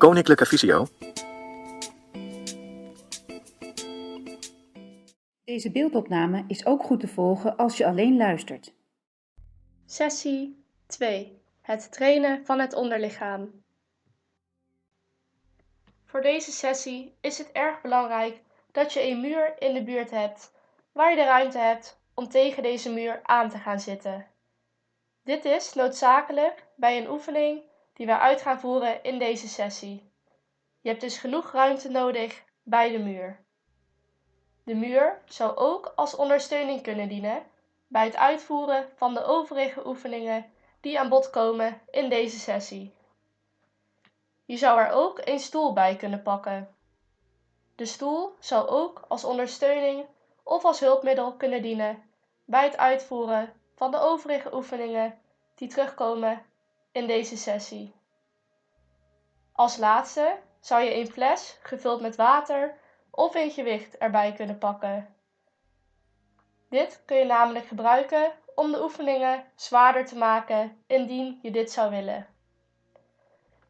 Koninklijke Visio. Deze beeldopname is ook goed te volgen als je alleen luistert. Sessie 2. Het trainen van het onderlichaam. Voor deze sessie is het erg belangrijk dat je een muur in de buurt hebt waar je de ruimte hebt om tegen deze muur aan te gaan zitten. Dit is noodzakelijk bij een oefening die we uit gaan voeren in deze sessie. Je hebt dus genoeg ruimte nodig bij de muur. De muur zou ook als ondersteuning kunnen dienen bij het uitvoeren van de overige oefeningen die aan bod komen in deze sessie. Je zou er ook een stoel bij kunnen pakken. De stoel zou ook als ondersteuning of als hulpmiddel kunnen dienen bij het uitvoeren van de overige oefeningen die terugkomen in deze sessie. Als laatste zou je een fles gevuld met water of een gewicht erbij kunnen pakken. Dit kun je namelijk gebruiken om de oefeningen zwaarder te maken indien je dit zou willen.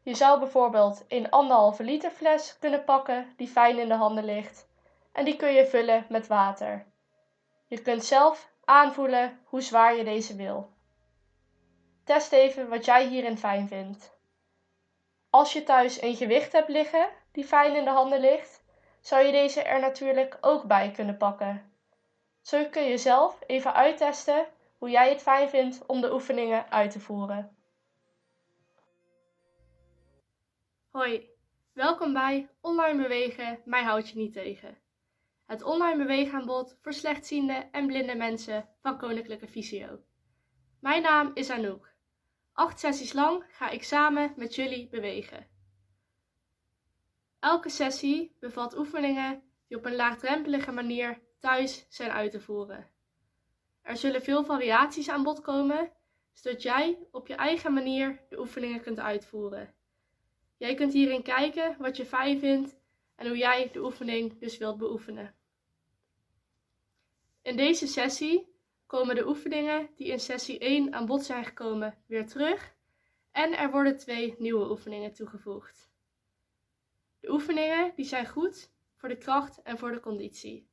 Je zou bijvoorbeeld een anderhalve liter fles kunnen pakken die fijn in de handen ligt en die kun je vullen met water. Je kunt zelf aanvoelen hoe zwaar je deze wil. Test even wat jij hierin fijn vindt. Als je thuis een gewicht hebt liggen die fijn in de handen ligt, zou je deze er natuurlijk ook bij kunnen pakken. Zo kun je zelf even uittesten hoe jij het fijn vindt om de oefeningen uit te voeren. Hoi, welkom bij Online Bewegen, mij houd je niet tegen. Het online beweegaanbod voor slechtziende en blinde mensen van Koninklijke Visio. Mijn naam is Anouk. Acht sessies lang ga ik samen met jullie bewegen. Elke sessie bevat oefeningen die op een laagdrempelige manier thuis zijn uit te voeren. Er zullen veel variaties aan bod komen, zodat jij op je eigen manier de oefeningen kunt uitvoeren. Jij kunt hierin kijken wat je fijn vindt en hoe jij de oefening dus wilt beoefenen. In deze sessie komen de oefeningen die in sessie 1 aan bod zijn gekomen weer terug en er worden twee nieuwe oefeningen toegevoegd. De oefeningen die zijn goed voor de kracht en voor de conditie.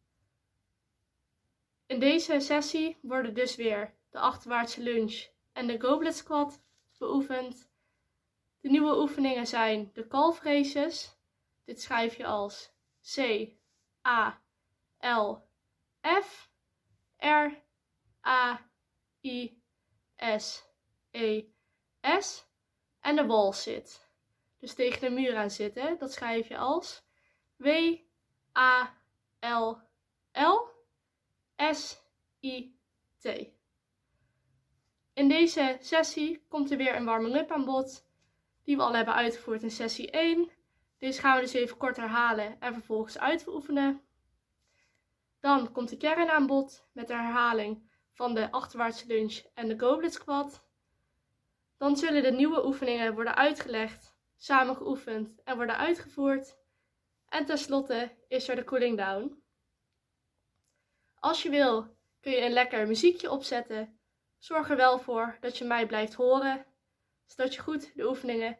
In deze sessie worden dus weer de achterwaartse lunge en de goblet squat beoefend. De nieuwe oefeningen zijn de calf races. Dit schrijf je als C, A, L, F, R, A, I, S, E, en de wall sit. Dus tegen de muur aan zitten, dat schrijf je als W, A, L, L, S, I, T. In deze sessie komt er weer een warming-up aan bod, die we al hebben uitgevoerd in sessie 1. Deze gaan we dus even kort herhalen en vervolgens uitoefenen. Dan komt de kern aan bod met de herhaling van de achterwaartse lunge en de goblet squat. Dan zullen de nieuwe oefeningen worden uitgelegd, samen geoefend en worden uitgevoerd. En tenslotte is er de cooling down. Als je wil kun je een lekker muziekje opzetten. Zorg er wel voor dat je mij blijft horen, zodat je goed de oefeningen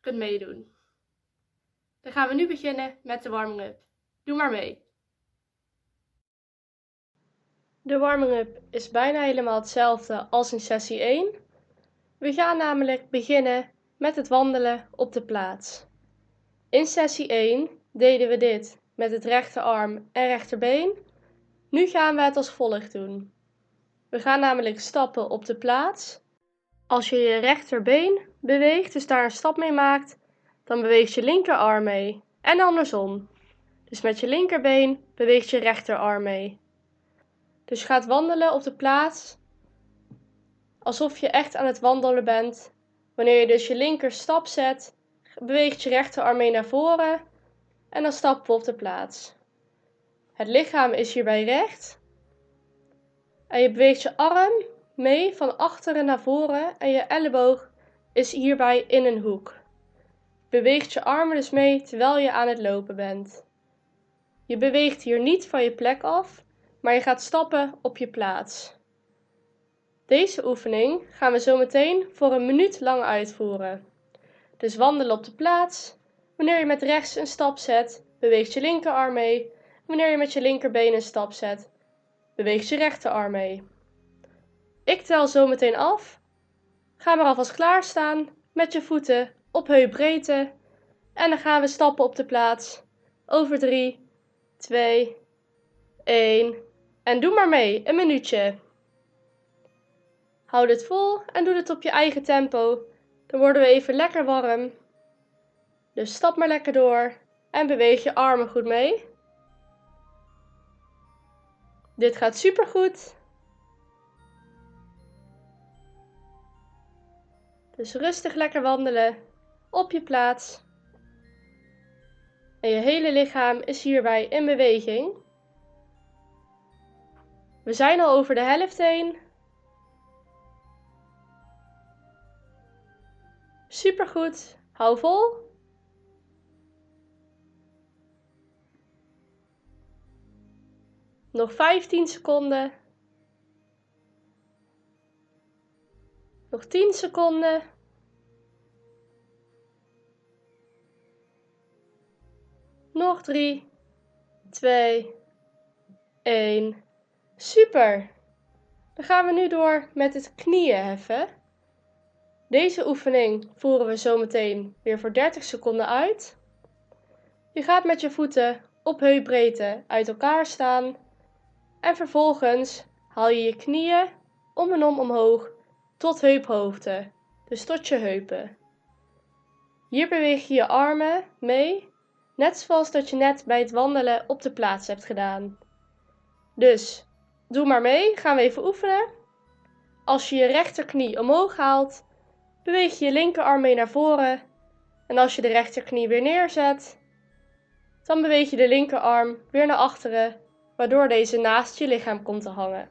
kunt meedoen. Dan gaan we nu beginnen met de warming-up. Doe maar mee. De warming-up is bijna helemaal hetzelfde als in sessie 1. We gaan namelijk beginnen met het wandelen op de plaats. In sessie 1 deden we dit met het rechterarm en rechterbeen. Nu gaan we het als volgt doen. We gaan namelijk stappen op de plaats. Als je je rechterbeen beweegt, dus daar een stap mee maakt, dan beweegt je linkerarm mee. En andersom. Dus met je linkerbeen beweegt je rechterarm mee. Dus je gaat wandelen op de plaats alsof je echt aan het wandelen bent. Wanneer je dus je linker stap zet, beweegt je rechterarm mee naar voren en dan stappen we op de plaats. Het lichaam is hierbij recht en je beweegt je arm mee van achteren naar voren en je elleboog is hierbij in een hoek. Beweegt je armen dus mee terwijl je aan het lopen bent. Je beweegt hier niet van je plek af, maar je gaat stappen op je plaats. Deze oefening gaan we zo meteen voor een minuut lang uitvoeren. Dus wandelen op de plaats. Wanneer je met rechts een stap zet, beweegt je linkerarm mee. Wanneer je met je linkerbeen een stap zet, beweegt je rechterarm mee. Ik tel zo meteen af. Ga maar alvast klaarstaan met je voeten op heupbreedte. En dan gaan we stappen op de plaats. Over 3, 2, 1. En doe maar mee, een minuutje. Houd het vol en doe het op je eigen tempo. Dan worden we even lekker warm. Dus stap maar lekker door en beweeg je armen goed mee. Dit gaat supergoed. Dus rustig lekker wandelen op je plaats. En je hele lichaam is hierbij in beweging. We zijn al over de helft heen. Supergoed. Hou vol. Nog 15 seconden. Nog 10 seconden. Nog 3, 2, 1. Super! Dan gaan we nu door met het knieën heffen. Deze oefening voeren we zometeen weer voor 30 seconden uit. Je gaat met je voeten op heupbreedte uit elkaar staan en vervolgens haal je je knieën om en om omhoog tot heuphoogte, dus tot je heupen. Hier beweeg je je armen mee, net zoals dat je net bij het wandelen op de plaats hebt gedaan. Dus doe maar mee, gaan we even oefenen. Als je je rechterknie omhoog haalt, beweeg je je linkerarm mee naar voren. En als je de rechterknie weer neerzet, dan beweeg je de linkerarm weer naar achteren, waardoor deze naast je lichaam komt te hangen.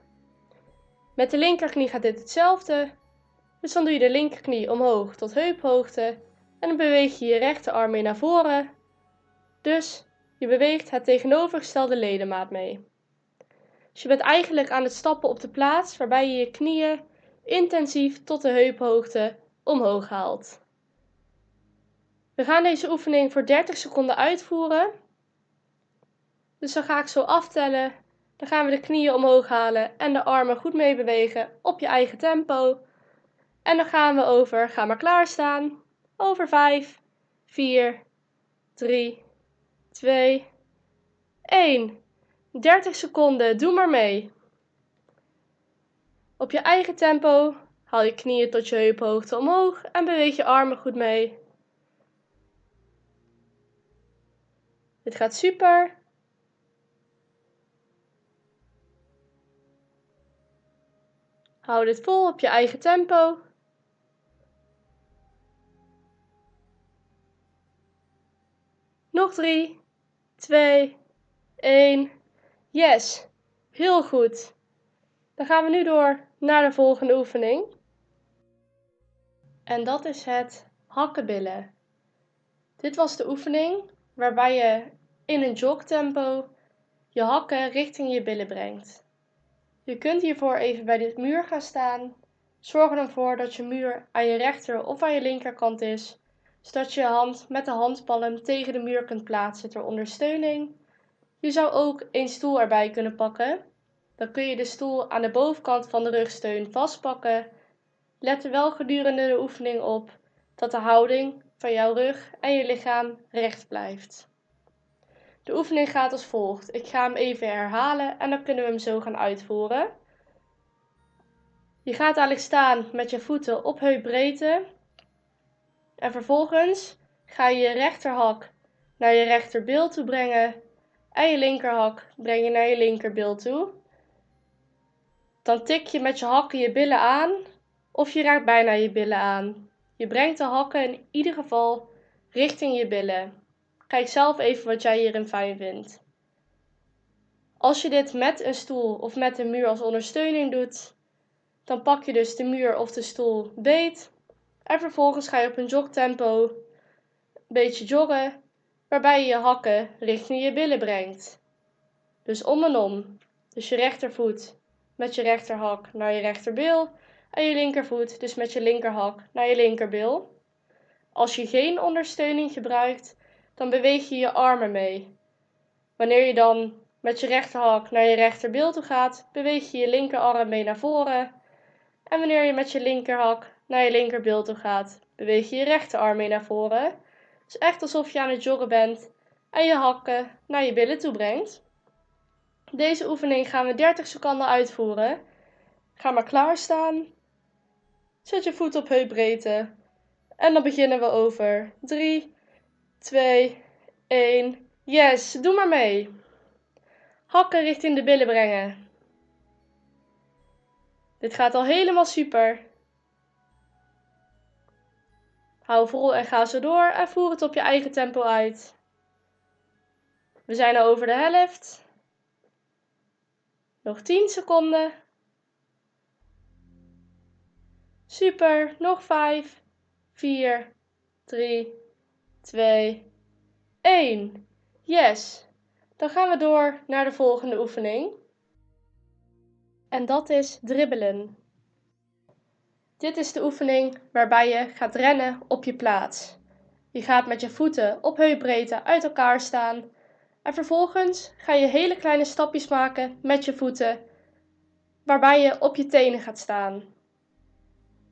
Met de linkerknie gaat dit hetzelfde, dus dan doe je de linkerknie omhoog tot heuphoogte en dan beweeg je je rechterarm mee naar voren. Dus je beweegt het tegenovergestelde ledemaat mee. Dus je bent eigenlijk aan het stappen op de plaats waarbij je je knieën intensief tot de heuphoogte omhoog haalt. We gaan deze oefening voor 30 seconden uitvoeren. Dus dan ga ik zo aftellen. Dan gaan we de knieën omhoog halen en de armen goed mee bewegen op je eigen tempo. En dan gaan we over, ga maar klaarstaan. Over 5, 4, 3, 2, 1. 30 seconden, doe maar mee. Op je eigen tempo haal je knieën tot je heuphoogte omhoog en beweeg je armen goed mee. Dit gaat super. Hou dit vol op je eigen tempo. Nog drie, twee, één. Yes, heel goed. Dan gaan we nu door naar de volgende oefening. En dat is het hakkenbillen. Dit was de oefening waarbij je in een jogtempo je hakken richting je billen brengt. Je kunt hiervoor even bij de muur gaan staan. Zorg er dan voor dat je muur aan je rechter of aan je linkerkant is, zodat je je hand met de handpalm tegen de muur kunt plaatsen ter ondersteuning. Je zou ook een stoel erbij kunnen pakken. Dan kun je de stoel aan de bovenkant van de rugsteun vastpakken. Let er wel gedurende de oefening op dat de houding van jouw rug en je lichaam recht blijft. De oefening gaat als volgt. Ik ga hem even herhalen en dan kunnen we hem zo gaan uitvoeren. Je gaat eigenlijk staan met je voeten op heupbreedte. En vervolgens ga je je rechterhak naar je rechterbil toe brengen. En je linkerhak breng je naar je linkerbil toe. Dan tik je met je hakken je billen aan of je raakt bijna je billen aan. Je brengt de hakken in ieder geval richting je billen. Kijk zelf even wat jij hierin fijn vindt. Als je dit met een stoel of met een muur als ondersteuning doet, dan pak je dus de muur of de stoel beet en vervolgens ga je op een jogtempo een beetje joggen, waarbij je je hakken richting je billen brengt. Dus om en om. Dus je rechtervoet met je rechterhak naar je rechterbil en je linkervoet dus met je linkerhak naar je linkerbil. Als je geen ondersteuning gebruikt, dan beweeg je je armen mee. Wanneer je dan met je rechterhak naar je rechterbil toe gaat, beweeg je je linkerarm mee naar voren. En wanneer je met je linkerhak naar je linkerbil toe gaat, beweeg je je rechterarm mee naar voren. Is echt alsof je aan het joggen bent en je hakken naar je billen toe brengt. Deze oefening gaan we 30 seconden uitvoeren. Ga maar klaarstaan. Zet je voet op heupbreedte. En dan beginnen we over 3, 2, 1. Yes, doe maar mee. Hakken richting de billen brengen. Dit gaat al helemaal super. Hou vol en ga zo door en voer het op je eigen tempo uit. We zijn al over de helft. Nog 10 seconden. Super, nog 5, 4, 3, 2, 1. Yes. Dan gaan we door naar de volgende oefening. En dat is dribbelen. Dit is de oefening waarbij je gaat rennen op je plaats. Je gaat met je voeten op heupbreedte uit elkaar staan en vervolgens ga je hele kleine stapjes maken met je voeten, waarbij je op je tenen gaat staan.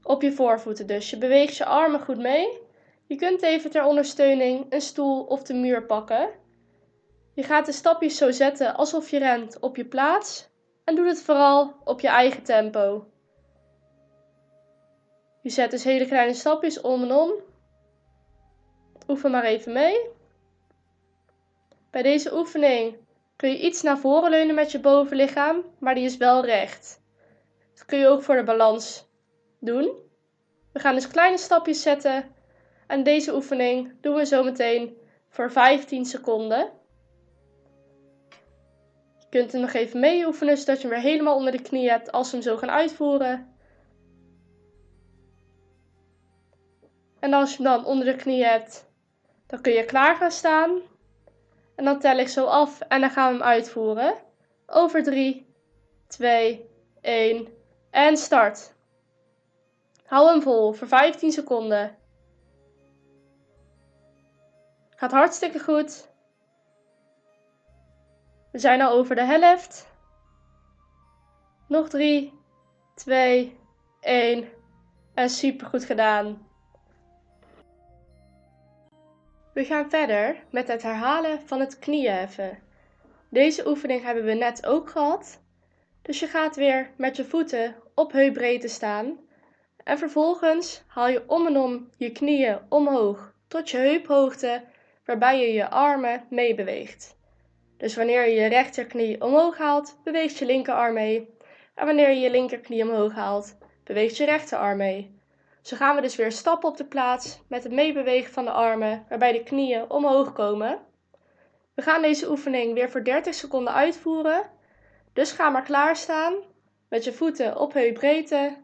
Op je voorvoeten dus. Je beweegt je armen goed mee. Je kunt even ter ondersteuning een stoel of de muur pakken. Je gaat de stapjes zo zetten alsof je rent op je plaats en doe het vooral op je eigen tempo. Je zet dus hele kleine stapjes om en om. Oefen maar even mee. Bij deze oefening kun je iets naar voren leunen met je bovenlichaam, maar die is wel recht. Dat kun je ook voor de balans doen. We gaan dus kleine stapjes zetten en deze oefening doen we zo meteen voor 15 seconden. Je kunt hem nog even mee oefenen zodat je hem weer helemaal onder de knie hebt als we hem zo gaan uitvoeren. En als je hem dan onder de knie hebt, dan kun je klaar gaan staan. En dan tel ik zo af en dan gaan we hem uitvoeren. Over 3, 2, 1 en start. Hou hem vol voor 15 seconden. Gaat hartstikke goed. We zijn al over de helft. Nog 3, 2, 1 en super goed gedaan. We gaan verder met het herhalen van het knieheffen. Deze oefening hebben we net ook gehad. Dus je gaat weer met je voeten op heupbreedte staan. En vervolgens haal je om en om je knieën omhoog tot je heuphoogte, waarbij je je armen meebeweegt. Dus wanneer je je rechterknie omhoog haalt, beweegt je linkerarm mee. En wanneer je je linkerknie omhoog haalt, beweegt je rechterarm mee. Zo gaan we dus weer stappen op de plaats met het meebewegen van de armen, waarbij de knieën omhoog komen. We gaan deze oefening weer voor 30 seconden uitvoeren. Dus ga maar klaarstaan met je voeten op heupbreedte.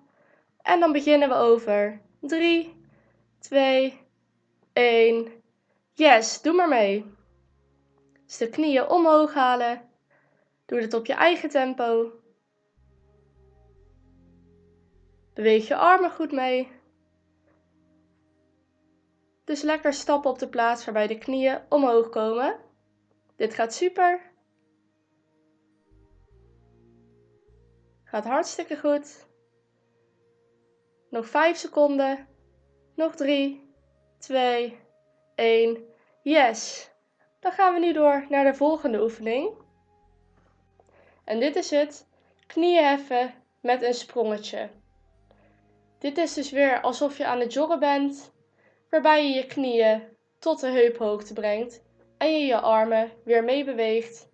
En dan beginnen we over 3, 2, 1. Yes, doe maar mee. Dus de knieën omhoog halen. Doe dit op je eigen tempo. Beweeg je armen goed mee. Dus lekker stappen op de plaats waarbij de knieën omhoog komen. Dit gaat super. Gaat hartstikke goed. Nog 5 seconden. Nog 3, 2, 1. Yes. Dan gaan we nu door naar de volgende oefening. En dit is het knieën heffen met een sprongetje. Dit is dus weer alsof je aan het joggen bent waarbij je je knieën tot de heuphoogte brengt en je je armen weer mee beweegt.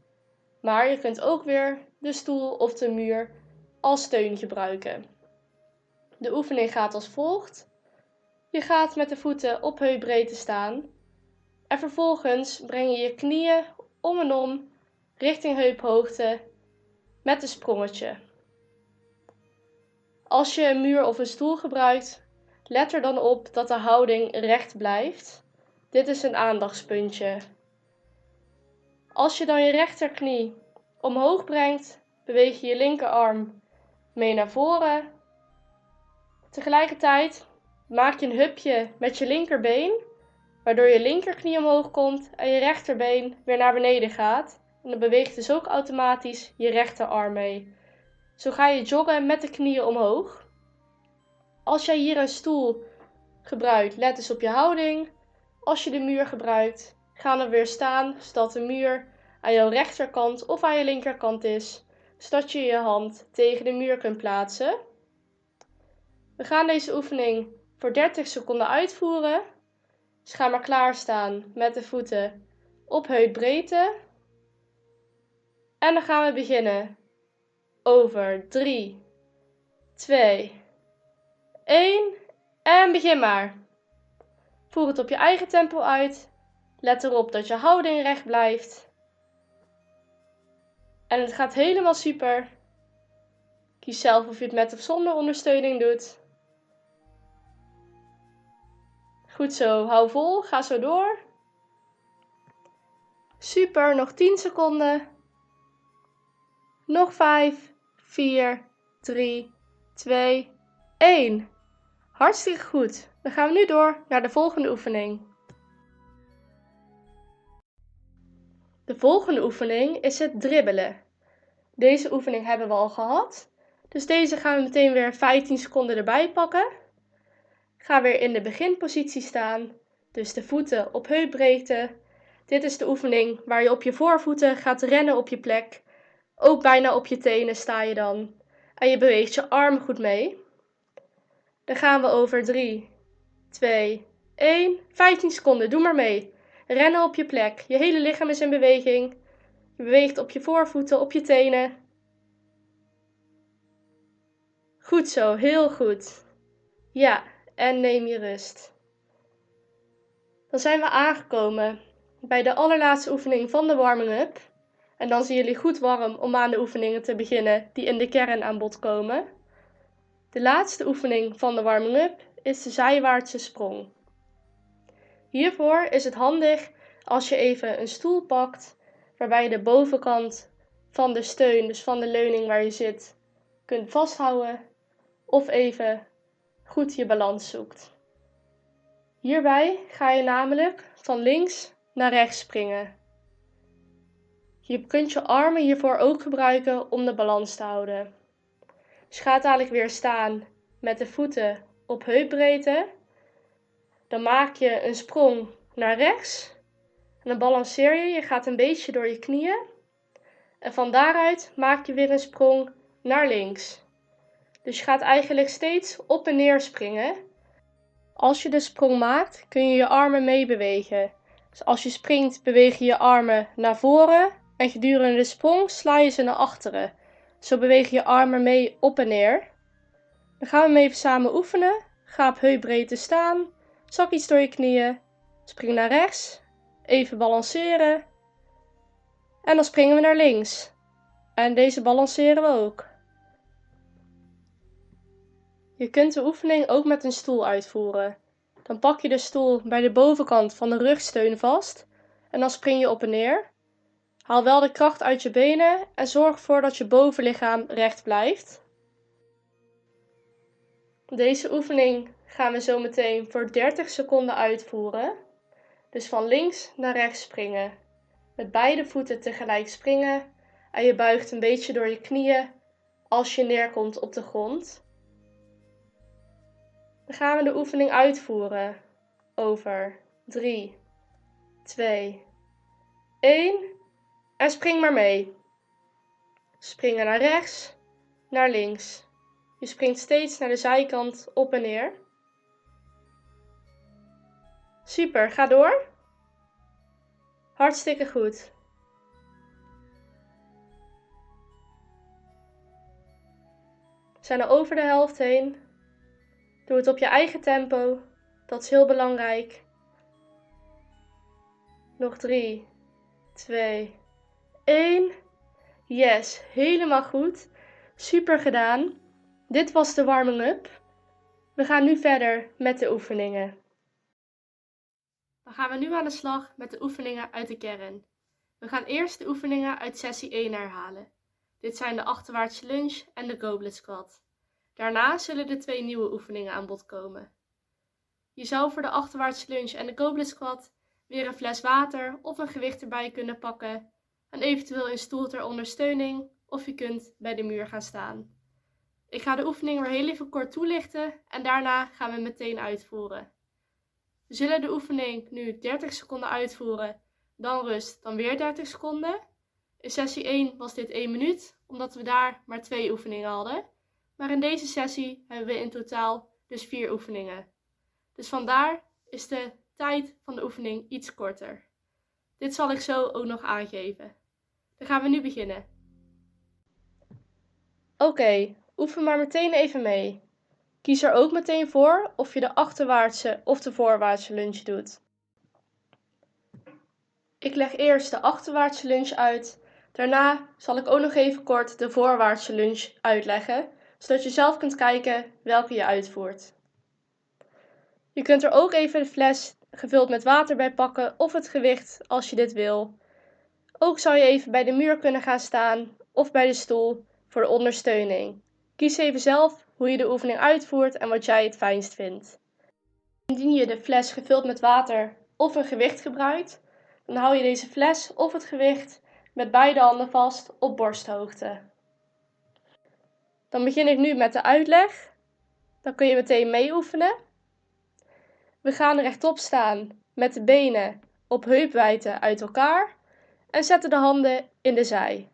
Maar je kunt ook weer de stoel of de muur als steun gebruiken. De oefening gaat als volgt. Je gaat met de voeten op heupbreedte staan en vervolgens breng je je knieën om en om richting heuphoogte met een sprongetje. Als je een muur of een stoel gebruikt, Let er dan op dat de houding recht blijft. Dit is een aandachtspuntje. Als je dan je rechterknie omhoog brengt, beweeg je je linkerarm mee naar voren. Tegelijkertijd maak je een hupje met je linkerbeen waardoor je linkerknie omhoog komt en je rechterbeen weer naar beneden gaat. En dan beweegt dus ook automatisch je rechterarm mee. Zo ga je joggen met de knieën omhoog. Als jij hier een stoel gebruikt, let eens op je houding. Als je de muur gebruikt, ga dan weer staan zodat de muur aan jouw rechterkant of aan je linkerkant is, zodat je je hand tegen de muur kunt plaatsen. We gaan deze oefening voor 30 seconden uitvoeren. Dus ga maar klaarstaan met de voeten op heupbreedte. En dan gaan we beginnen. Over 3, 2, 1 en begin maar. Voer het op je eigen tempo uit. Let erop dat je houding recht blijft. En het gaat helemaal super. Kies zelf of je het met of zonder ondersteuning doet. Goed zo, hou vol, ga zo door. Super, nog 10 seconden. Nog 5, 4, 3, 2, 1. Hartstikke goed. Dan gaan we nu door naar de volgende oefening. De volgende oefening is het dribbelen. Deze oefening hebben we al gehad. Dus deze gaan we meteen weer 15 seconden erbij pakken. Ga weer in de beginpositie staan. Dus de voeten op heupbreedte. Dit is de oefening waar je op je voorvoeten gaat rennen op je plek. Ook bijna op je tenen sta je dan. En je beweegt je arm goed mee. Dan gaan we over 3, 2, 1. 15 seconden, doe maar mee. Rennen op je plek. Je hele lichaam is in beweging. Je beweegt op je voorvoeten, op je tenen. Goed zo, heel goed. Ja, en neem je rust. Dan zijn we aangekomen bij de allerlaatste oefening van de warming-up. En dan zijn jullie goed warm om aan de oefeningen te beginnen die in de kern aan bod komen. De laatste oefening van de warming-up is de zijwaartse sprong. Hiervoor is het handig als je even een stoel pakt waarbij je de bovenkant van de steun, dus van de leuning waar je zit, kunt vasthouden of even goed je balans zoekt. Hierbij ga je namelijk van links naar rechts springen. Je kunt je armen hiervoor ook gebruiken om de balans te houden. Je gaat dadelijk weer staan met de voeten op heupbreedte. Dan maak je een sprong naar rechts. En dan balanceer je. Je gaat een beetje door je knieën. En van daaruit maak je weer een sprong naar links. Dus je gaat eigenlijk steeds op en neer springen. Als je de sprong maakt, kun je je armen meebewegen. Dus als je springt, beweeg je je armen naar voren. En gedurende de sprong sla je ze naar achteren. Zo beweeg je armen mee op en neer. Dan gaan we hem even samen oefenen. Ga op heupbreedte staan. Zak iets door je knieën. Spring naar rechts. Even balanceren. En dan springen we naar links. En deze balanceren we ook. Je kunt de oefening ook met een stoel uitvoeren. Dan pak je de stoel bij de bovenkant van de rugsteun vast en dan spring je op en neer. Haal wel de kracht uit je benen en zorg ervoor dat je bovenlichaam recht blijft. Deze oefening gaan we zo meteen voor 30 seconden uitvoeren. Dus van links naar rechts springen. Met beide voeten tegelijk springen en je buigt een beetje door je knieën als je neerkomt op de grond. Dan gaan we de oefening uitvoeren. Over 3, 2, 1. En spring maar mee. Springen naar rechts, naar links. Je springt steeds naar de zijkant op en neer. Super, ga door. Hartstikke goed. We zijn er over de helft heen. Doe het op je eigen tempo. Dat is heel belangrijk. Nog 3, 2, 1. Yes, helemaal goed. Super gedaan. Dit was de warming-up. We gaan nu verder met de oefeningen. Dan gaan we nu aan de slag met de oefeningen uit de kern. We gaan eerst de oefeningen uit sessie 1 herhalen. Dit zijn de achterwaartse lunge en de goblet squat. Daarna zullen de twee nieuwe oefeningen aan bod komen. Je zou voor de achterwaartse lunge en de goblet squat weer een fles water of een gewicht erbij kunnen pakken en eventueel een stoel ter ondersteuning of je kunt bij de muur gaan staan. Ik ga de oefening weer heel even kort toelichten en daarna gaan we meteen uitvoeren. We zullen de oefening nu 30 seconden uitvoeren, dan rust, dan weer 30 seconden. In sessie 1 was dit 1 minuut, omdat we daar maar twee oefeningen hadden. Maar in deze sessie hebben we in totaal dus 4 oefeningen. Dus vandaar is de tijd van de oefening iets korter. Dit zal ik zo ook nog aangeven. Dan gaan we nu beginnen. Oké, oefen maar meteen even mee. Kies er ook meteen voor of je de achterwaartse of de voorwaartse lunge doet. Ik leg eerst de achterwaartse lunge uit. Daarna zal ik ook nog even kort de voorwaartse lunge uitleggen, zodat je zelf kunt kijken welke je uitvoert. Je kunt er ook even de fles gevuld met water bij pakken of het gewicht als je dit wil. Ook zou je even bij de muur kunnen gaan staan of bij de stoel voor de ondersteuning. Kies even zelf hoe je de oefening uitvoert en wat jij het fijnst vindt. Indien je de fles gevuld met water of een gewicht gebruikt, dan hou je deze fles of het gewicht met beide handen vast op borsthoogte. Dan begin ik nu met de uitleg. Dan kun je meteen mee oefenen. We gaan rechtop staan met de benen op heupwijdte uit elkaar en zetten de handen in de zij.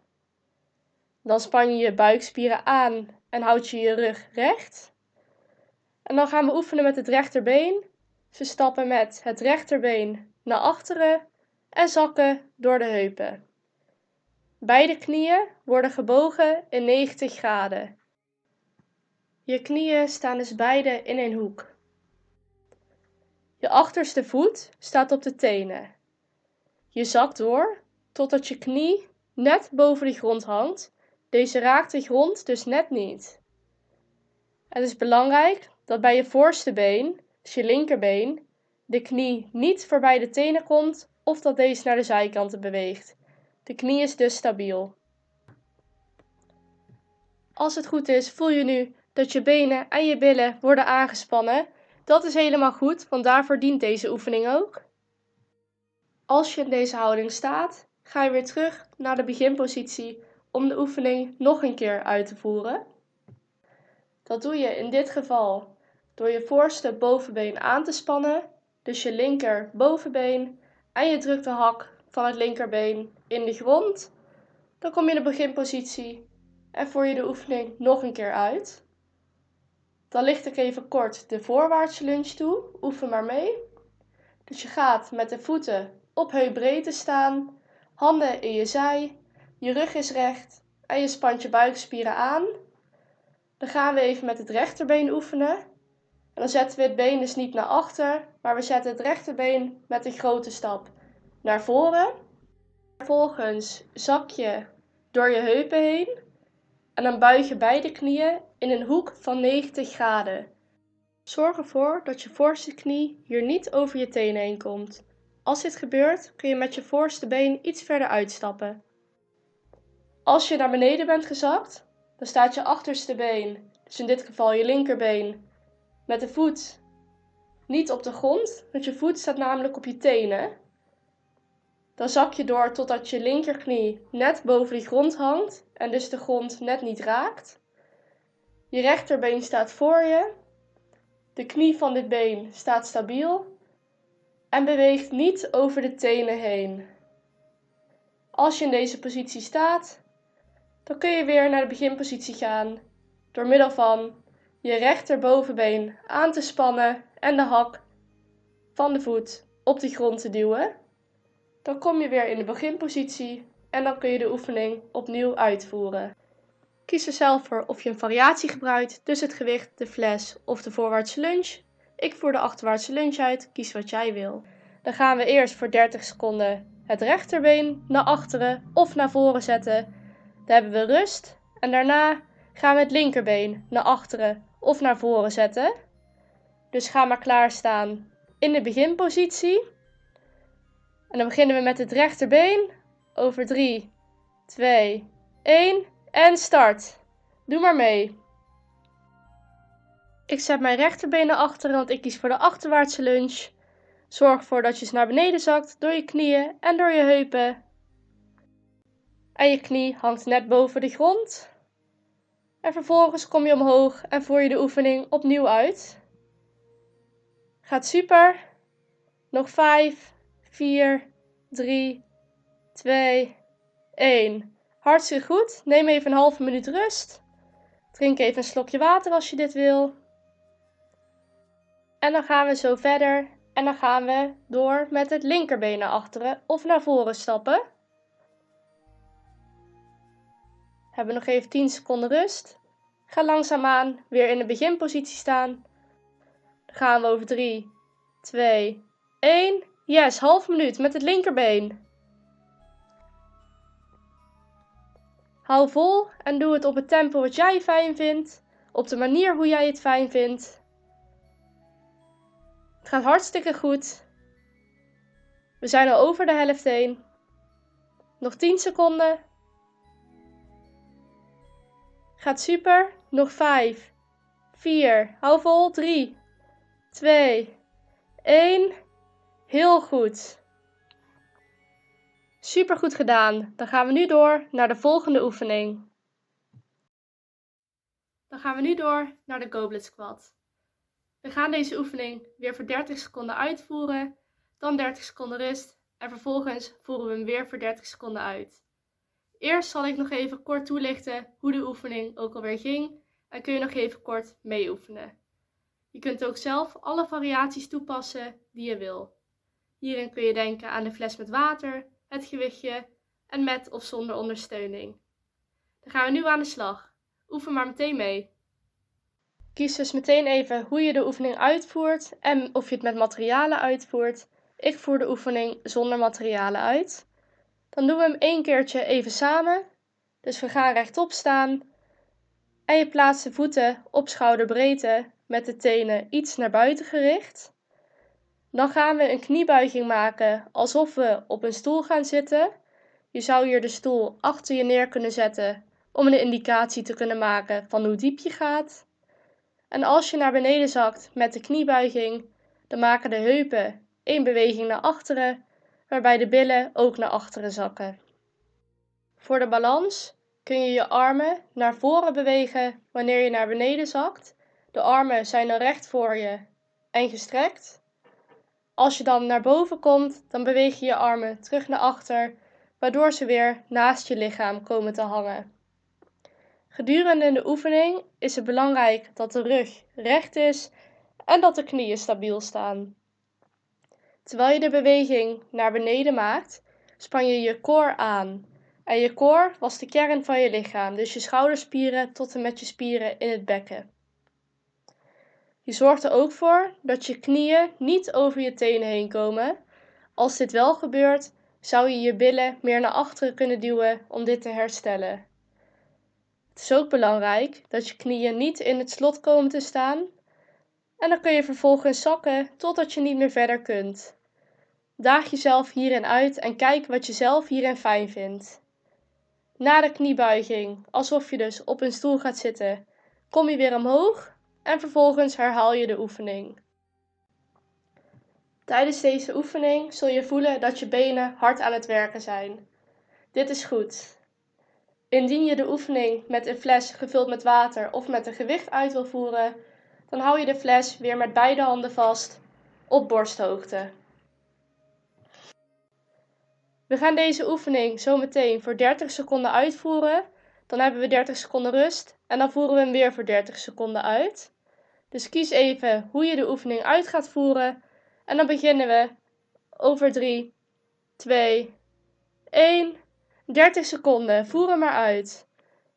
Dan span je je buikspieren aan en houd je je rug recht. En dan gaan we oefenen met het rechterbeen. Ze stappen met het rechterbeen naar achteren en zakken door de heupen. Beide knieën worden gebogen in 90 graden. Je knieën staan dus beide in een hoek. Je achterste voet staat op de tenen. Je zakt door totdat je knie net boven de grond hangt. Deze raakt de grond dus net niet. Het is belangrijk dat bij je voorste been, dus je linkerbeen, de knie niet voorbij de tenen komt of dat deze naar de zijkanten beweegt. De knie is dus stabiel. Als het goed is, voel je nu dat je benen en je billen worden aangespannen. Dat is helemaal goed, want daarvoor dient deze oefening ook. Als je in deze houding staat, ga je weer terug naar de beginpositie om de oefening nog een keer uit te voeren. Dat doe je in dit geval door je voorste bovenbeen aan te spannen, dus je linker bovenbeen, en je drukt de hak van het linkerbeen in de grond. Dan kom je in de beginpositie en voer je de oefening nog een keer uit. Dan licht ik even kort de voorwaartse lunge toe. Oefen maar mee. Dus je gaat met de voeten op heupbreedte staan, handen in je zij, je rug is recht en je spant je buikspieren aan. Dan gaan we even met het rechterbeen oefenen. En dan zetten we het been dus niet naar achter, maar we zetten het rechterbeen met een grote stap naar voren. Vervolgens zak je door je heupen heen en dan buig je beide knieën in een hoek van 90 graden. Zorg ervoor dat je voorste knie hier niet over je tenen heen komt. Als dit gebeurt, kun je met je voorste been iets verder uitstappen. Als je naar beneden bent gezakt, dan staat je achterste been, dus in dit geval je linkerbeen, met de voet niet op de grond, want je voet staat namelijk op je tenen. Dan zak je door totdat je linkerknie net boven de grond hangt en dus de grond net niet raakt. Je rechterbeen staat voor je. De knie van dit been staat stabiel en beweegt niet over de tenen heen. Als je in deze positie staat, dan kun je weer naar de beginpositie gaan door middel van je rechterbovenbeen aan te spannen en de hak van de voet op de grond te duwen. Dan kom je weer in de beginpositie en dan kun je de oefening opnieuw uitvoeren. Kies er zelf voor of je een variatie gebruikt, dus het gewicht, de fles of de voorwaartse lunge. Ik voer de achterwaartse lunge uit, kies wat jij wil. Dan gaan we eerst voor 30 seconden het rechterbeen naar achteren of naar voren zetten. Dan hebben we rust en daarna gaan we het linkerbeen naar achteren of naar voren zetten. Dus ga maar klaarstaan in de beginpositie. En dan beginnen we met het rechterbeen. Over 3, 2, 1 en start. Doe maar mee. Ik zet mijn rechterbeen naar achteren, want ik kies voor de achterwaartse lunge. Zorg ervoor dat je naar beneden zakt door je knieën en door je heupen. En je knie hangt net boven de grond. En vervolgens kom je omhoog en voer je de oefening opnieuw uit. Gaat super. Nog 5, 4, 3, 2, 1. Hartstikke goed. Neem even een halve minuut rust. Drink even een slokje water als je dit wil. En dan gaan we zo verder. En dan gaan we door met het linkerbeen naar achteren of naar voren stappen. Hebben nog even 10 seconden rust. Ga langzaamaan weer in de beginpositie staan. Dan gaan we over 3, 2, 1. Yes, half minuut met het linkerbeen. Hou vol en doe het op het tempo wat jij fijn vindt, op de manier hoe jij het fijn vindt. Het gaat hartstikke goed. We zijn al over de helft heen. Nog 10 seconden. Gaat super. Nog 5, 4, hou vol. 3, 2, 1. Heel goed. Super goed gedaan. Dan gaan we nu door naar de volgende oefening. Dan gaan we nu door naar de goblet squat. We gaan deze oefening weer voor 30 seconden uitvoeren, dan 30 seconden rust en vervolgens voeren we hem weer voor 30 seconden uit. Eerst zal ik nog even kort toelichten hoe de oefening ook alweer ging en kun je nog even kort meeoefenen. Je kunt ook zelf alle variaties toepassen die je wil. Hierin kun je denken aan de fles met water, het gewichtje en met of zonder ondersteuning. Dan gaan we nu aan de slag. Oefen maar meteen mee. Kies dus meteen even hoe je de oefening uitvoert en of je het met materialen uitvoert. Ik voer de oefening zonder materialen uit. Dan doen we hem één keertje even samen. Dus we gaan rechtop staan. En je plaatst de voeten op schouderbreedte met de tenen iets naar buiten gericht. Dan gaan we een kniebuiging maken alsof we op een stoel gaan zitten. Je zou hier de stoel achter je neer kunnen zetten om een indicatie te kunnen maken van hoe diep je gaat. En als je naar beneden zakt met de kniebuiging, dan maken de heupen één beweging naar achteren, waarbij de billen ook naar achteren zakken. Voor de balans kun je je armen naar voren bewegen wanneer je naar beneden zakt. De armen zijn dan recht voor je en gestrekt. Als je dan naar boven komt, dan beweeg je je armen terug naar achter, waardoor ze weer naast je lichaam komen te hangen. Gedurende de oefening is het belangrijk dat de rug recht is en dat de knieën stabiel staan. Terwijl je de beweging naar beneden maakt, span je je core aan. En je core was de kern van je lichaam, dus je schouderspieren tot en met je spieren in het bekken. Je zorgt er ook voor dat je knieën niet over je tenen heen komen. Als dit wel gebeurt, zou je je billen meer naar achteren kunnen duwen om dit te herstellen. Het is ook belangrijk dat je knieën niet in het slot komen te staan. En dan kun je vervolgens zakken totdat je niet meer verder kunt. Daag jezelf hierin uit en kijk wat je zelf hierin fijn vindt. Na de kniebuiging, alsof je dus op een stoel gaat zitten, kom je weer omhoog en vervolgens herhaal je de oefening. Tijdens deze oefening zul je voelen dat je benen hard aan het werken zijn. Dit is goed. Indien je de oefening met een fles gevuld met water of met een gewicht uit wil voeren, dan hou je de fles weer met beide handen vast op borsthoogte. We gaan deze oefening zo meteen voor 30 seconden uitvoeren. Dan hebben we 30 seconden rust en dan voeren we hem weer voor 30 seconden uit. Dus kies even hoe je de oefening uit gaat voeren. En dan beginnen we over 3, 2, 1. 30 seconden. Voer hem maar uit.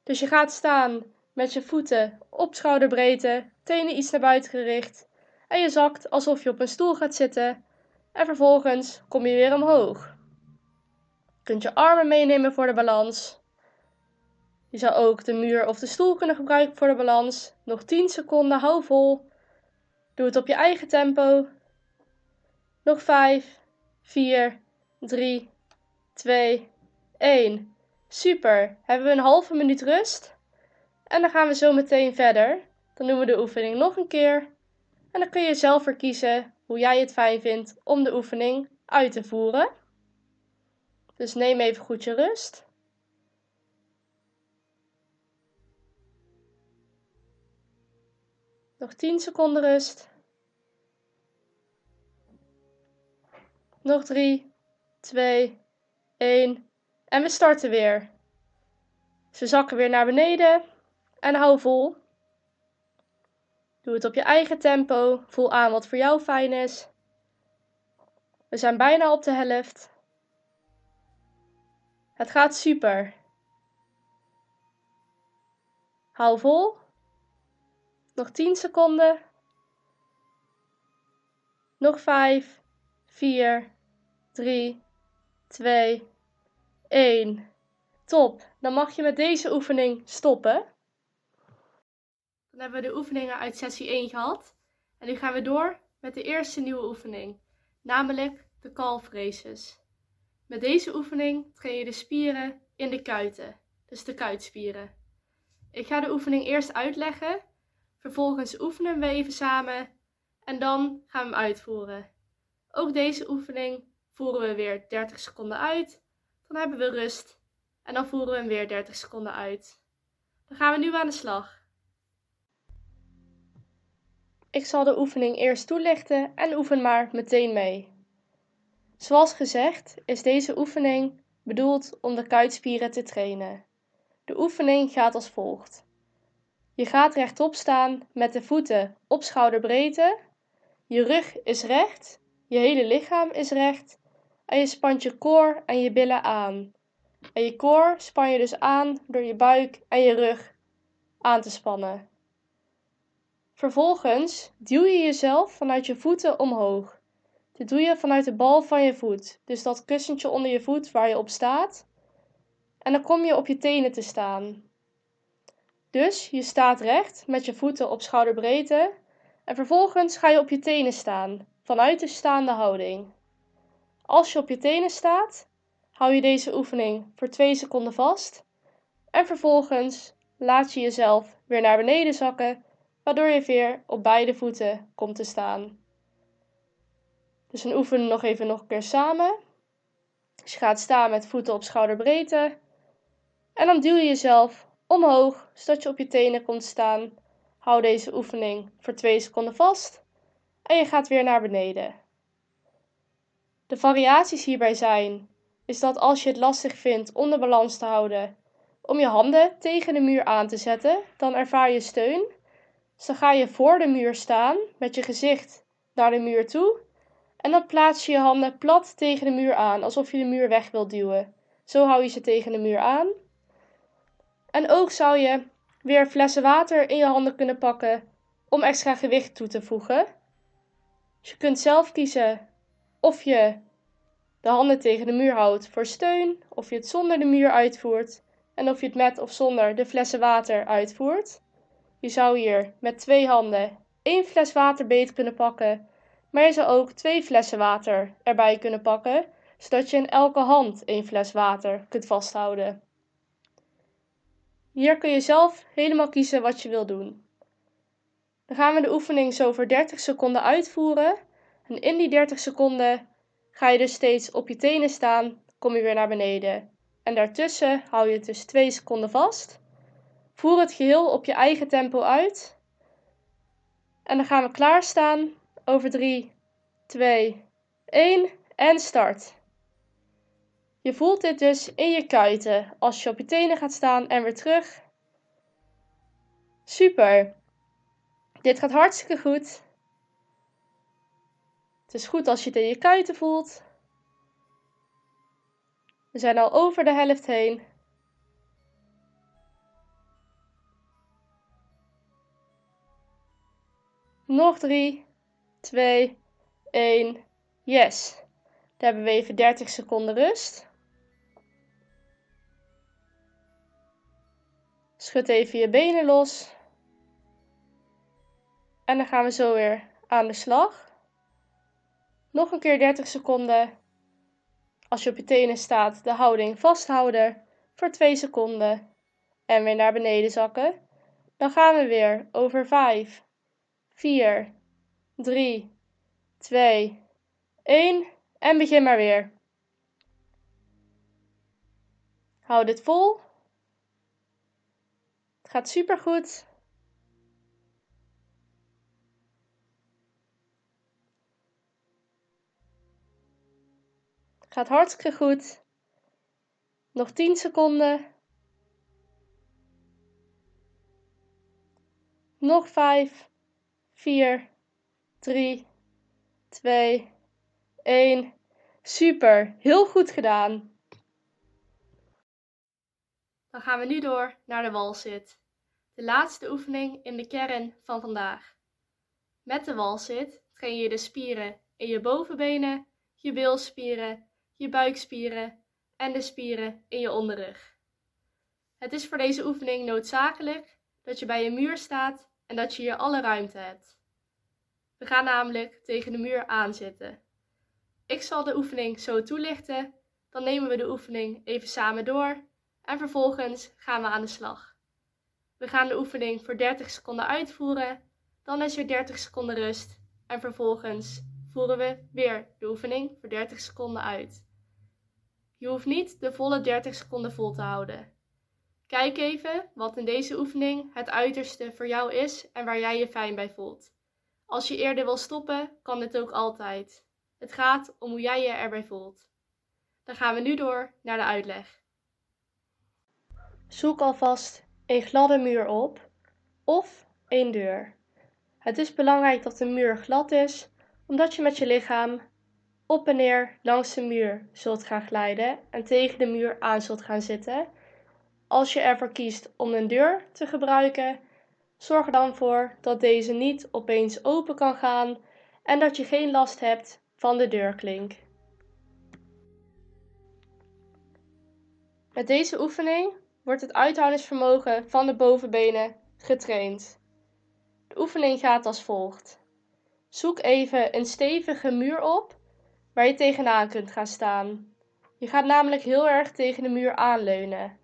Dus je gaat staan met je voeten op schouderbreedte, tenen iets naar buiten gericht. En je zakt alsof je op een stoel gaat zitten. En vervolgens kom je weer omhoog. Je kunt je armen meenemen voor de balans. Je zou ook de muur of de stoel kunnen gebruiken voor de balans. Nog 10 seconden, hou vol. Doe het op je eigen tempo. Nog 5, 4, 3, 2, 1. Super. Hebben we een halve minuut rust. En dan gaan we zo meteen verder. dan doen we de oefening nog een keer. En dan kun je zelf verkiezen hoe jij het fijn vindt om de oefening uit te voeren. Dus neem even goed je rust. Nog 10 seconden rust. Nog 3, 2, 1. En we starten weer. Ze zakken weer naar beneden. En hou vol. Doe het op je eigen tempo. Voel aan wat voor jou fijn is. We zijn bijna op de helft. Het gaat super. Hou vol. Nog 10 seconden. Nog 5, 4, 3, 2, 1. Top. Dan mag je met deze oefening stoppen. Dan hebben we de oefeningen uit sessie 1 gehad. En nu gaan we door met de eerste nieuwe oefening, namelijk de calf races. Met deze oefening train je de spieren in de kuiten, dus de kuitspieren. Ik ga de oefening eerst uitleggen, vervolgens oefenen we even samen en dan gaan we hem uitvoeren. Ook deze oefening voeren we weer 30 seconden uit, dan hebben we rust en dan voeren we hem weer 30 seconden uit. Dan gaan we nu aan de slag. Ik zal de oefening eerst toelichten en oefen maar meteen mee. Zoals gezegd is deze oefening bedoeld om de kuitspieren te trainen. De oefening gaat als volgt. Je gaat rechtop staan met de voeten op schouderbreedte. Je rug is recht, je hele lichaam is recht en je spant je koor en je billen aan. En je koor span je dus aan door je buik en je rug aan te spannen. Vervolgens duw je jezelf vanuit je voeten omhoog. Dit doe je vanuit de bal van je voet, dus dat kussentje onder je voet waar je op staat. En dan kom je op je tenen te staan. Dus je staat recht met je voeten op schouderbreedte en vervolgens ga je op je tenen staan, vanuit de staande houding. Als je op je tenen staat, hou je deze oefening voor 2 seconden vast en vervolgens laat je jezelf weer naar beneden zakken, waardoor je weer op beide voeten komt te staan. Dus dan oefenen we nog even nog een keer samen. Dus je gaat staan met voeten op schouderbreedte. En dan duw je jezelf omhoog, zodat je op je tenen komt staan. Hou deze oefening voor 2 seconden vast. En je gaat weer naar beneden. De variaties hierbij zijn, is dat als je het lastig vindt om de balans te houden, om je handen tegen de muur aan te zetten, dan ervaar je steun. Dus dan ga je voor de muur staan met je gezicht naar de muur toe en dan plaats je je handen plat tegen de muur aan, alsof je de muur weg wilt duwen. Zo hou je ze tegen de muur aan. En ook zou je weer flessen water in je handen kunnen pakken om extra gewicht toe te voegen. Je kunt zelf kiezen of je de handen tegen de muur houdt voor steun, of je het zonder de muur uitvoert en of je het met of zonder de flessen water uitvoert. Je zou hier met twee handen één fles water beet kunnen pakken maar je zou ook twee flessen water erbij kunnen pakken, zodat je in elke hand één fles water kunt vasthouden. Hier kun je zelf helemaal kiezen wat je wil doen. Dan gaan we de oefening zo voor 30 seconden uitvoeren. En in die 30 seconden ga je dus steeds op je tenen staan, kom je weer naar beneden. En daartussen hou je het dus 2 seconden vast. Voer het geheel op je eigen tempo uit. En dan gaan we klaarstaan over 3, 2, 1 en start. Je voelt dit dus in je kuiten als je op je tenen gaat staan en weer terug. Super. Dit gaat hartstikke goed. Het is goed als je het in je kuiten voelt. We zijn al over de helft heen. Nog drie. 2, 1, yes. Dan hebben we even 30 seconden rust. Schud even je benen los. En dan gaan we zo weer aan de slag. Nog een keer 30 seconden. Als je op je tenen staat, de houding vasthouden voor 2 seconden. En weer naar beneden zakken. Dan gaan we weer over 5, 4, 3, 2, 1 en begin maar weer. Hou dit vol. Het gaat supergoed. Gaat hartstikke goed. Nog 10 seconden. Nog 5, 4, 3, 2, 1. Super, heel goed gedaan. Dan gaan we nu door naar de walzit. De laatste oefening in de kern van vandaag. Met de walzit train je de spieren in je bovenbenen, je bilspieren, je buikspieren en de spieren in je onderrug. Het is voor deze oefening noodzakelijk dat je bij een muur staat en dat je hier alle ruimte hebt. We gaan namelijk tegen de muur aanzitten. Ik zal de oefening zo toelichten, dan nemen we de oefening even samen door en vervolgens gaan we aan de slag. We gaan de oefening voor 30 seconden uitvoeren, dan is er 30 seconden rust en vervolgens voeren we weer de oefening voor 30 seconden uit. Je hoeft niet de volle 30 seconden vol te houden. Kijk even wat in deze oefening het uiterste voor jou is en waar jij je fijn bij voelt. Als je eerder wil stoppen, kan dit ook altijd. Het gaat om hoe jij je erbij voelt. Dan gaan we nu door naar de uitleg. Zoek alvast een gladde muur op of een deur. Het is belangrijk dat de muur glad is, omdat je met je lichaam op en neer langs de muur zult gaan glijden en tegen de muur aan zult gaan zitten. Als je ervoor kiest om een deur te gebruiken, zorg er dan voor dat deze niet opeens open kan gaan en dat je geen last hebt van de deurklink. Met deze oefening wordt het uithoudingsvermogen van de bovenbenen getraind. De oefening gaat als volgt. Zoek even een stevige muur op waar je tegenaan kunt gaan staan. Je gaat namelijk heel erg tegen de muur aanleunen.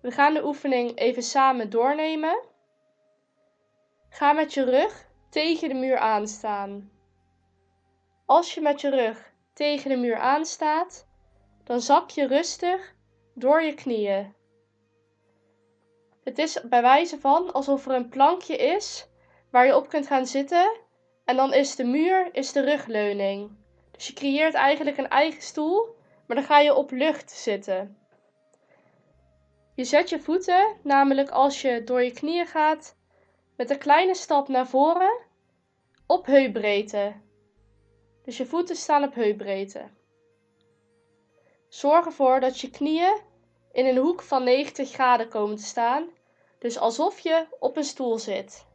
We gaan de oefening even samen doornemen. Ga met je rug tegen de muur aanstaan. Als je met je rug tegen de muur aanstaat, dan zak je rustig door je knieën. Het is bij wijze van alsof er een plankje is waar je op kunt gaan zitten en dan is de muur is de rugleuning. Dus je creëert eigenlijk een eigen stoel, maar dan ga je op lucht zitten. Je zet je voeten, namelijk als je door je knieën gaat, met een kleine stap naar voren op heupbreedte. Dus je voeten staan op heupbreedte. Zorg ervoor dat je knieën in een hoek van 90 graden komen te staan, dus alsof je op een stoel zit.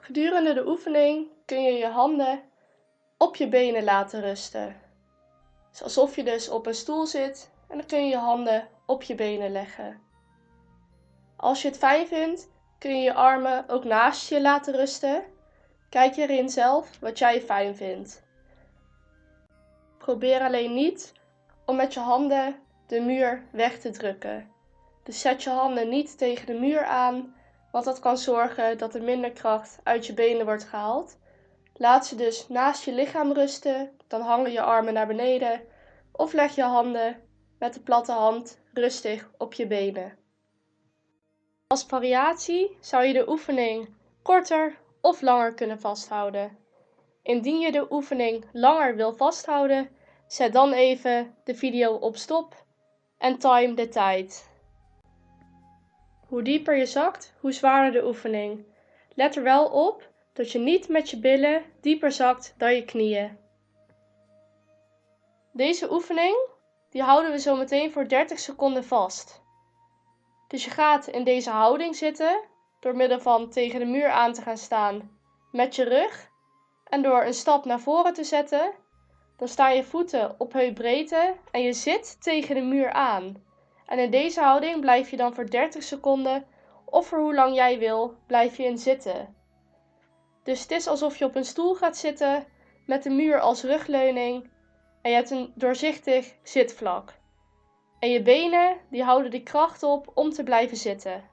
Gedurende de oefening kun je je handen op je benen laten rusten. Alsof je dus op een stoel zit en dan kun je je handen op je benen leggen. Als je het fijn vindt, kun je je armen ook naast je laten rusten. Kijk erin zelf wat jij fijn vindt. Probeer alleen niet om met je handen de muur weg te drukken. Dus zet je handen niet tegen de muur aan, want dat kan zorgen dat er minder kracht uit je benen wordt gehaald. Laat ze dus naast je lichaam rusten, dan hangen je armen naar beneden of leg je handen met de platte hand rustig op je benen. Als variatie zou je de oefening korter of langer kunnen vasthouden. Indien je de oefening langer wil vasthouden, zet dan even de video op stop en time de tijd. Hoe dieper je zakt, hoe zwaarder de oefening. Let er wel op dat je niet met je billen dieper zakt dan je knieën. Deze oefening die houden we zo meteen voor 30 seconden vast. Dus je gaat in deze houding zitten door middel van tegen de muur aan te gaan staan met je rug en door een stap naar voren te zetten, dan staan je voeten op heupbreedte en je zit tegen de muur aan. En in deze houding blijf je dan voor 30 seconden of voor hoe lang jij wil, blijf je in zitten. Dus het is alsof je op een stoel gaat zitten met de muur als rugleuning en je hebt een doorzichtig zitvlak. En je benen die houden die kracht op om te blijven zitten.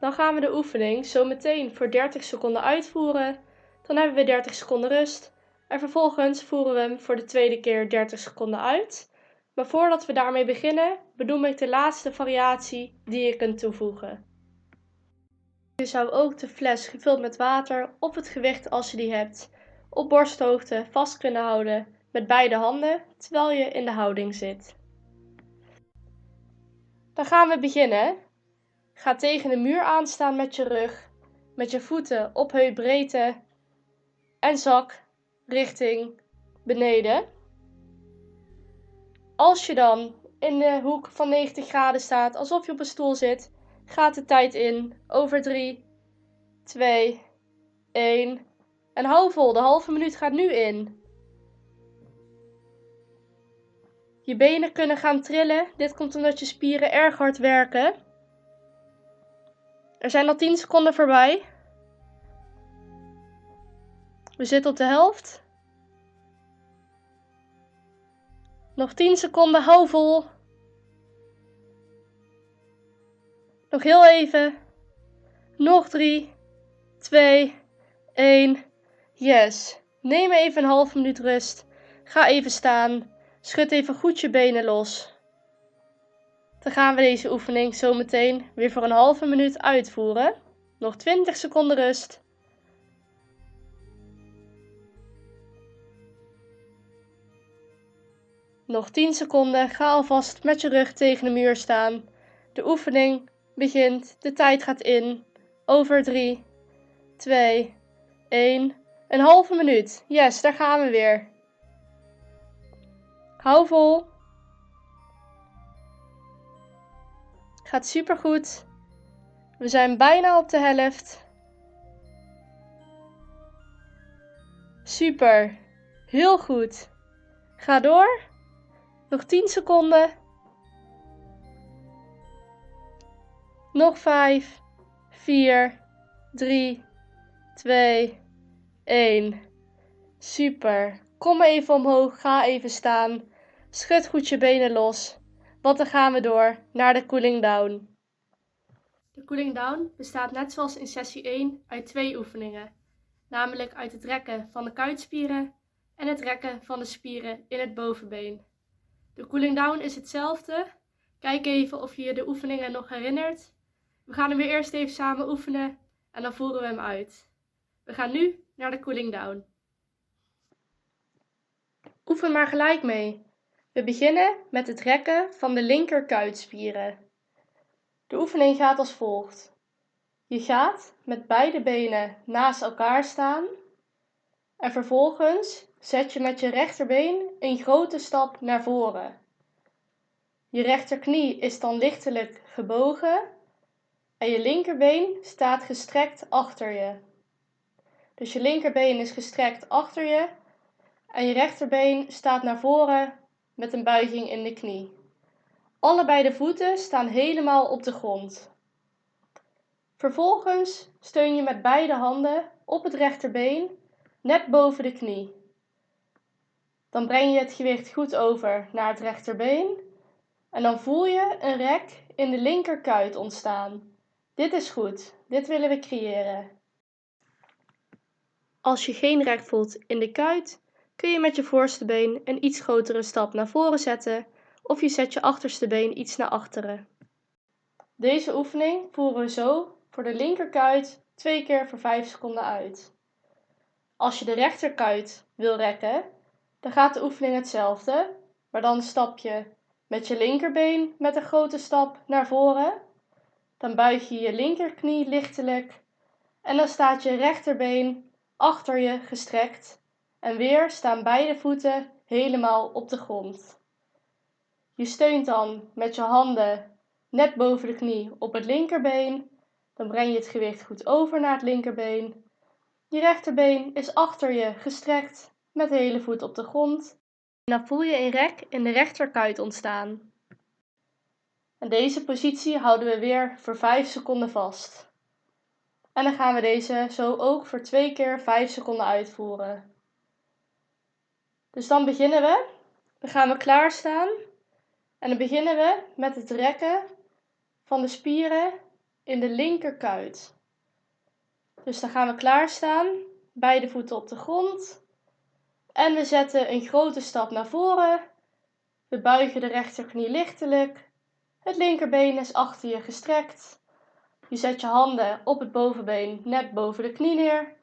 dan gaan we de oefening zo meteen voor 30 seconden uitvoeren. Dan hebben we 30 seconden rust. En vervolgens voeren we hem voor de tweede keer 30 seconden uit. Maar voordat we daarmee beginnen, benoem ik de laatste variatie die je kunt toevoegen. Je zou ook de fles gevuld met water op het gewicht als je die hebt, op borsthoogte vast kunnen houden met beide handen terwijl je in de houding zit. Dan gaan we beginnen. Ga tegen de muur aanstaan met je rug, met je voeten op heupbreedte en zak richting beneden. Als je dan in de hoek van 90 graden staat, alsof je op een stoel zit, gaat de tijd in. Over 3, 2, 1. En hou vol, de halve minuut gaat nu in. Je benen kunnen gaan trillen. Dit komt omdat je spieren erg hard werken. Er zijn al 10 seconden voorbij. We zitten op de helft. Nog 10 seconden, hou vol. Nog heel even. Nog 3, 2, 1. Yes. Neem even een half minuut rust. Ga even staan. Schud even goed je benen los. Dan gaan we deze oefening zo meteen weer voor een halve minuut uitvoeren. Nog 20 seconden rust. Nog 10 seconden. Ga alvast met je rug tegen de muur staan. De oefening begint. De tijd gaat in. Over 3, 2, 1. Een halve minuut. Yes, daar gaan we weer. Hou vol. Gaat super goed. We zijn bijna op de helft. Super. Heel goed. Ga door. Nog 10 seconden. Nog 5, 4, 3, 2, 1. Super. Kom even omhoog. Ga even staan. Schud goed je benen los. Want dan gaan we door naar de cooling down. De cooling down bestaat net zoals in sessie 1 uit twee oefeningen, namelijk uit het rekken van de kuitspieren en het rekken van de spieren in het bovenbeen. De cooling down is hetzelfde. Kijk even of je je de oefeningen nog herinnert. We gaan hem weer eerst even samen oefenen en dan voeren we hem uit. We gaan nu naar de cooling down. Oefen maar gelijk mee. We beginnen met het rekken van de linker kuitspieren. De oefening gaat als volgt. Je gaat met beide benen naast elkaar staan en vervolgens zet je met je rechterbeen een grote stap naar voren. Je rechterknie is dan lichtelijk gebogen en je linkerbeen staat gestrekt achter je. Dus je linkerbeen is gestrekt achter je en je rechterbeen staat naar voren met een buiging in de knie. Allebei de voeten staan helemaal op de grond. Vervolgens steun je met beide handen op het rechterbeen net boven de knie. Dan breng je het gewicht goed over naar het rechterbeen en dan voel je een rek in de linkerkuit ontstaan. Dit is goed, dit willen we creëren. Als je geen rek voelt in de kuit, kun je met je voorste been een iets grotere stap naar voren zetten of je zet je achterste been iets naar achteren. Deze oefening voeren we zo voor de linkerkuit twee keer voor 5 seconden uit. Als je de rechterkuit wil rekken, dan gaat de oefening hetzelfde, maar dan stap je met je linkerbeen met een grote stap naar voren. Dan buig je je linkerknie lichtelijk en dan staat je rechterbeen achter je gestrekt en weer staan beide voeten helemaal op de grond. Je steunt dan met je handen net boven de knie op het linkerbeen. Dan breng je het gewicht goed over naar het linkerbeen. Je rechterbeen is achter je gestrekt met de hele voet op de grond. En dan voel je een rek in de rechterkuit ontstaan. En deze positie houden we weer voor 5 seconden vast. En dan gaan we deze zo ook voor twee keer 5 seconden uitvoeren. Dus dan beginnen we. Dan gaan we klaarstaan. En dan beginnen we met het rekken van de spieren in de linkerkuit. Dus dan gaan we klaarstaan, beide voeten op de grond. En we zetten een grote stap naar voren. We buigen de rechterknie lichtelijk. Het linkerbeen is achter je gestrekt. Je zet je handen op het bovenbeen net boven de knie neer.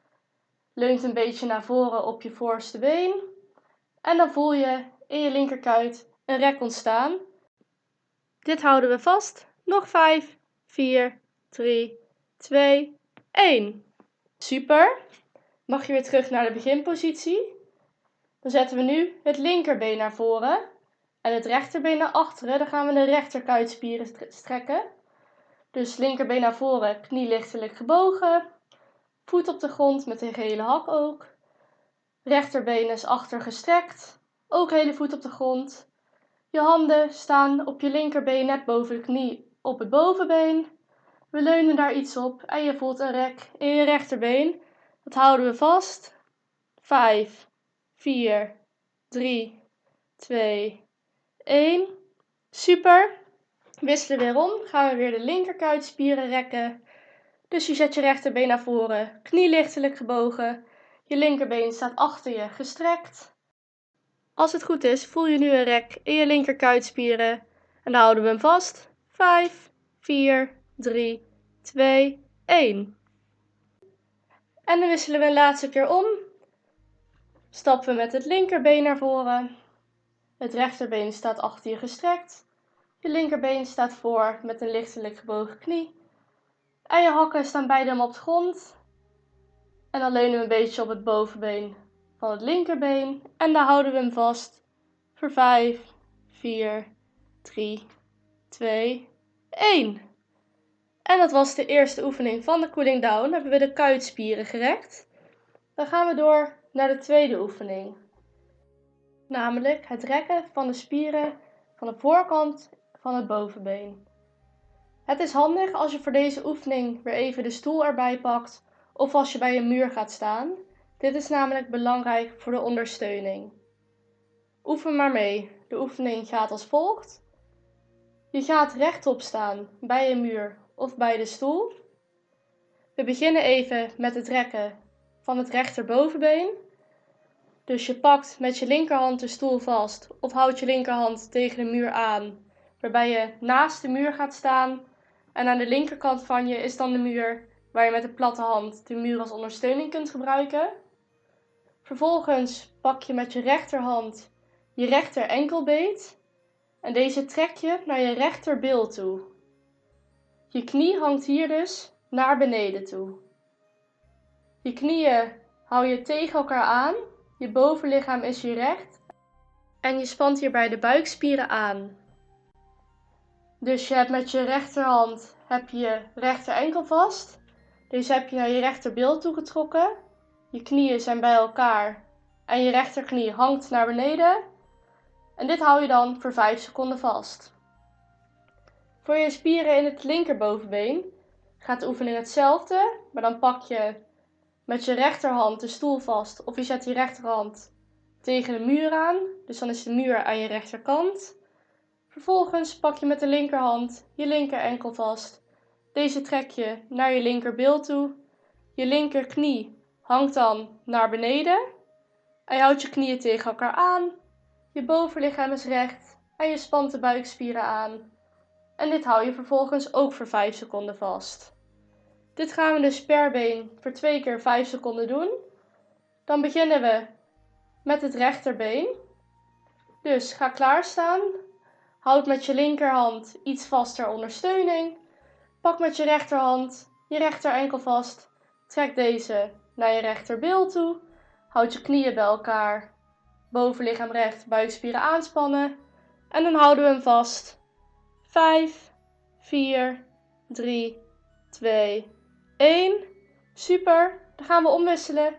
Leunt een beetje naar voren op je voorste been. En dan voel je in je linkerkuit een rek ontstaan. Dit houden we vast. Nog 5, 4, 3, 2, 1. Super. Mag je weer terug naar de beginpositie. Dan zetten we nu het linkerbeen naar voren en het rechterbeen naar achteren. Dan gaan we de rechterkuitspieren strekken. Dus linkerbeen naar voren, knie lichtelijk gebogen. Voet op de grond met een gele hak ook. Rechterbeen is achter gestrekt. Ook hele voet op de grond. Je handen staan op je linkerbeen net boven de knie op het bovenbeen. We leunen daar iets op en je voelt een rek in je rechterbeen. Dat houden we vast. 5, 4, 3, 2, 1. Super. Wisselen weer om. Gaan we weer de linkerkuitspieren rekken. Dus je zet je rechterbeen naar voren, knie lichtelijk gebogen. Je linkerbeen staat achter je gestrekt. Als het goed is, voel je nu een rek in je linkerkuitspieren. En dan houden we hem vast. 5, 4, 3, 2, 1. En dan wisselen we een laatste keer om. Stappen we met het linkerbeen naar voren. Het rechterbeen staat achter je gestrekt. Je linkerbeen staat voor met een lichtelijk gebogen knie. En je hakken staan beide op de grond. En dan leunen we een beetje op het bovenbeen van het linkerbeen. En dan houden we hem vast voor 5, 4, 3, 2, 1. En dat was de eerste oefening van de cooling down. Dan hebben we de kuitspieren gerekt. Dan gaan we door naar de tweede oefening. Namelijk het rekken van de spieren van de voorkant van het bovenbeen. Het is handig als je voor deze oefening weer even de stoel erbij pakt of als je bij een muur gaat staan. Dit is namelijk belangrijk voor de ondersteuning. Oefen maar mee. De oefening gaat als volgt. Je gaat rechtop staan bij een muur of bij de stoel. We beginnen even met het rekken van het rechterbovenbeen. Dus je pakt met je linkerhand de stoel vast of houdt je linkerhand tegen de muur aan, waarbij je naast de muur gaat staan. En aan de linkerkant van je is dan de muur waar je met de platte hand de muur als ondersteuning kunt gebruiken. Vervolgens pak je met je rechterhand je rechter enkelbeet en deze trek je naar je rechterbil toe. Je knie hangt hier dus naar beneden toe. Je knieën hou je tegen elkaar aan, je bovenlichaam is hier recht en je spant hierbij de buikspieren aan. Dus je hebt met je rechterhand heb je rechter enkel vast. Deze heb je naar je rechterbil toegetrokken. Je knieën zijn bij elkaar en je rechterknie hangt naar beneden. En dit hou je dan voor 5 seconden vast. Voor je spieren in het linkerbovenbeen gaat de oefening hetzelfde, maar dan pak je met je rechterhand de stoel vast of je zet je rechterhand tegen de muur aan. Dus dan is de muur aan je rechterkant. Vervolgens pak je met de linkerhand je linker enkel vast. Deze trek je naar je linkerbil toe. Je linkerknie hangt dan naar beneden. En je houdt je knieën tegen elkaar aan. Je bovenlichaam is recht en je spant de buikspieren aan. En dit hou je vervolgens ook voor 5 seconden vast. Dit gaan we dus per been voor 2 keer 5 seconden doen. Dan beginnen we met het rechterbeen. Dus ga klaarstaan. Houd met je linkerhand iets vaster ondersteuning. Pak met je rechterhand je rechter enkel vast. Trek deze naar je rechterbil toe. Houd je knieën bij elkaar. Bovenlichaam recht, buikspieren aanspannen. En dan houden we hem vast. 5, 4, 3, 2, 1. Super. Dan gaan we omwisselen.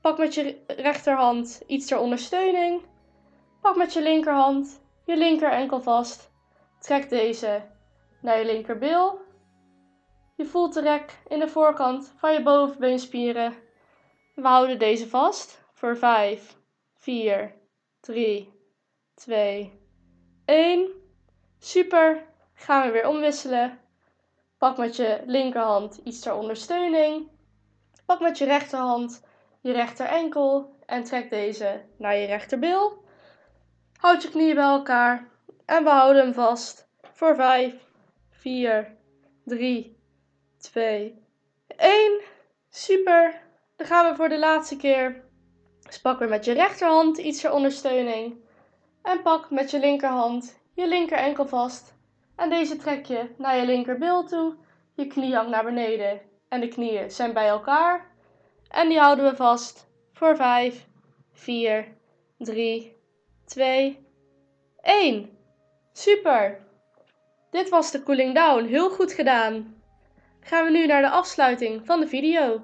Pak met je rechterhand iets ter ondersteuning. Pak met je linkerhand je linker enkel vast. Trek deze naar je linkerbil. Je voelt de rek in de voorkant van je bovenbeenspieren. We houden deze vast voor 5, 4, 3, 2, 1. Super. Gaan we weer omwisselen. Pak met je linkerhand iets ter ondersteuning. Pak met je rechterhand je rechter enkel en trek deze naar je rechterbil. Houd je knieën bij elkaar en we houden hem vast voor 5, 4, 3, 2, 1. Super. Dan gaan we voor de laatste keer. Dus pak weer met je rechterhand iets ter ondersteuning. En pak met je linkerhand je linker enkel vast. En deze trek je naar je linkerbil toe. Je knie hangt naar beneden en de knieën zijn bij elkaar. En die houden we vast voor 5, 4, 3, 2, 1. Super! Dit was de cooling down. Heel goed gedaan. Gaan we nu naar de afsluiting van de video.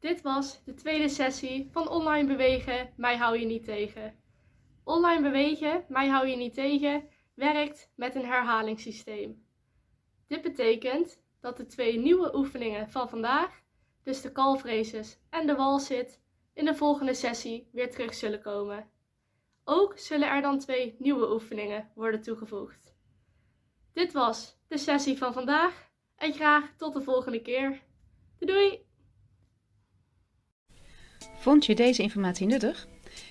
Dit was de tweede sessie van online bewegen, mij hou je niet tegen. Online bewegen, mij hou je niet tegen, werkt met een herhalingssysteem. Dit betekent dat de twee nieuwe oefeningen van vandaag, dus de calf en de walzit, in de volgende sessie weer terug zullen komen. Ook zullen er dan twee nieuwe oefeningen worden toegevoegd. Dit was de sessie van vandaag en graag tot de volgende keer. Doei! Vond je deze informatie nuttig?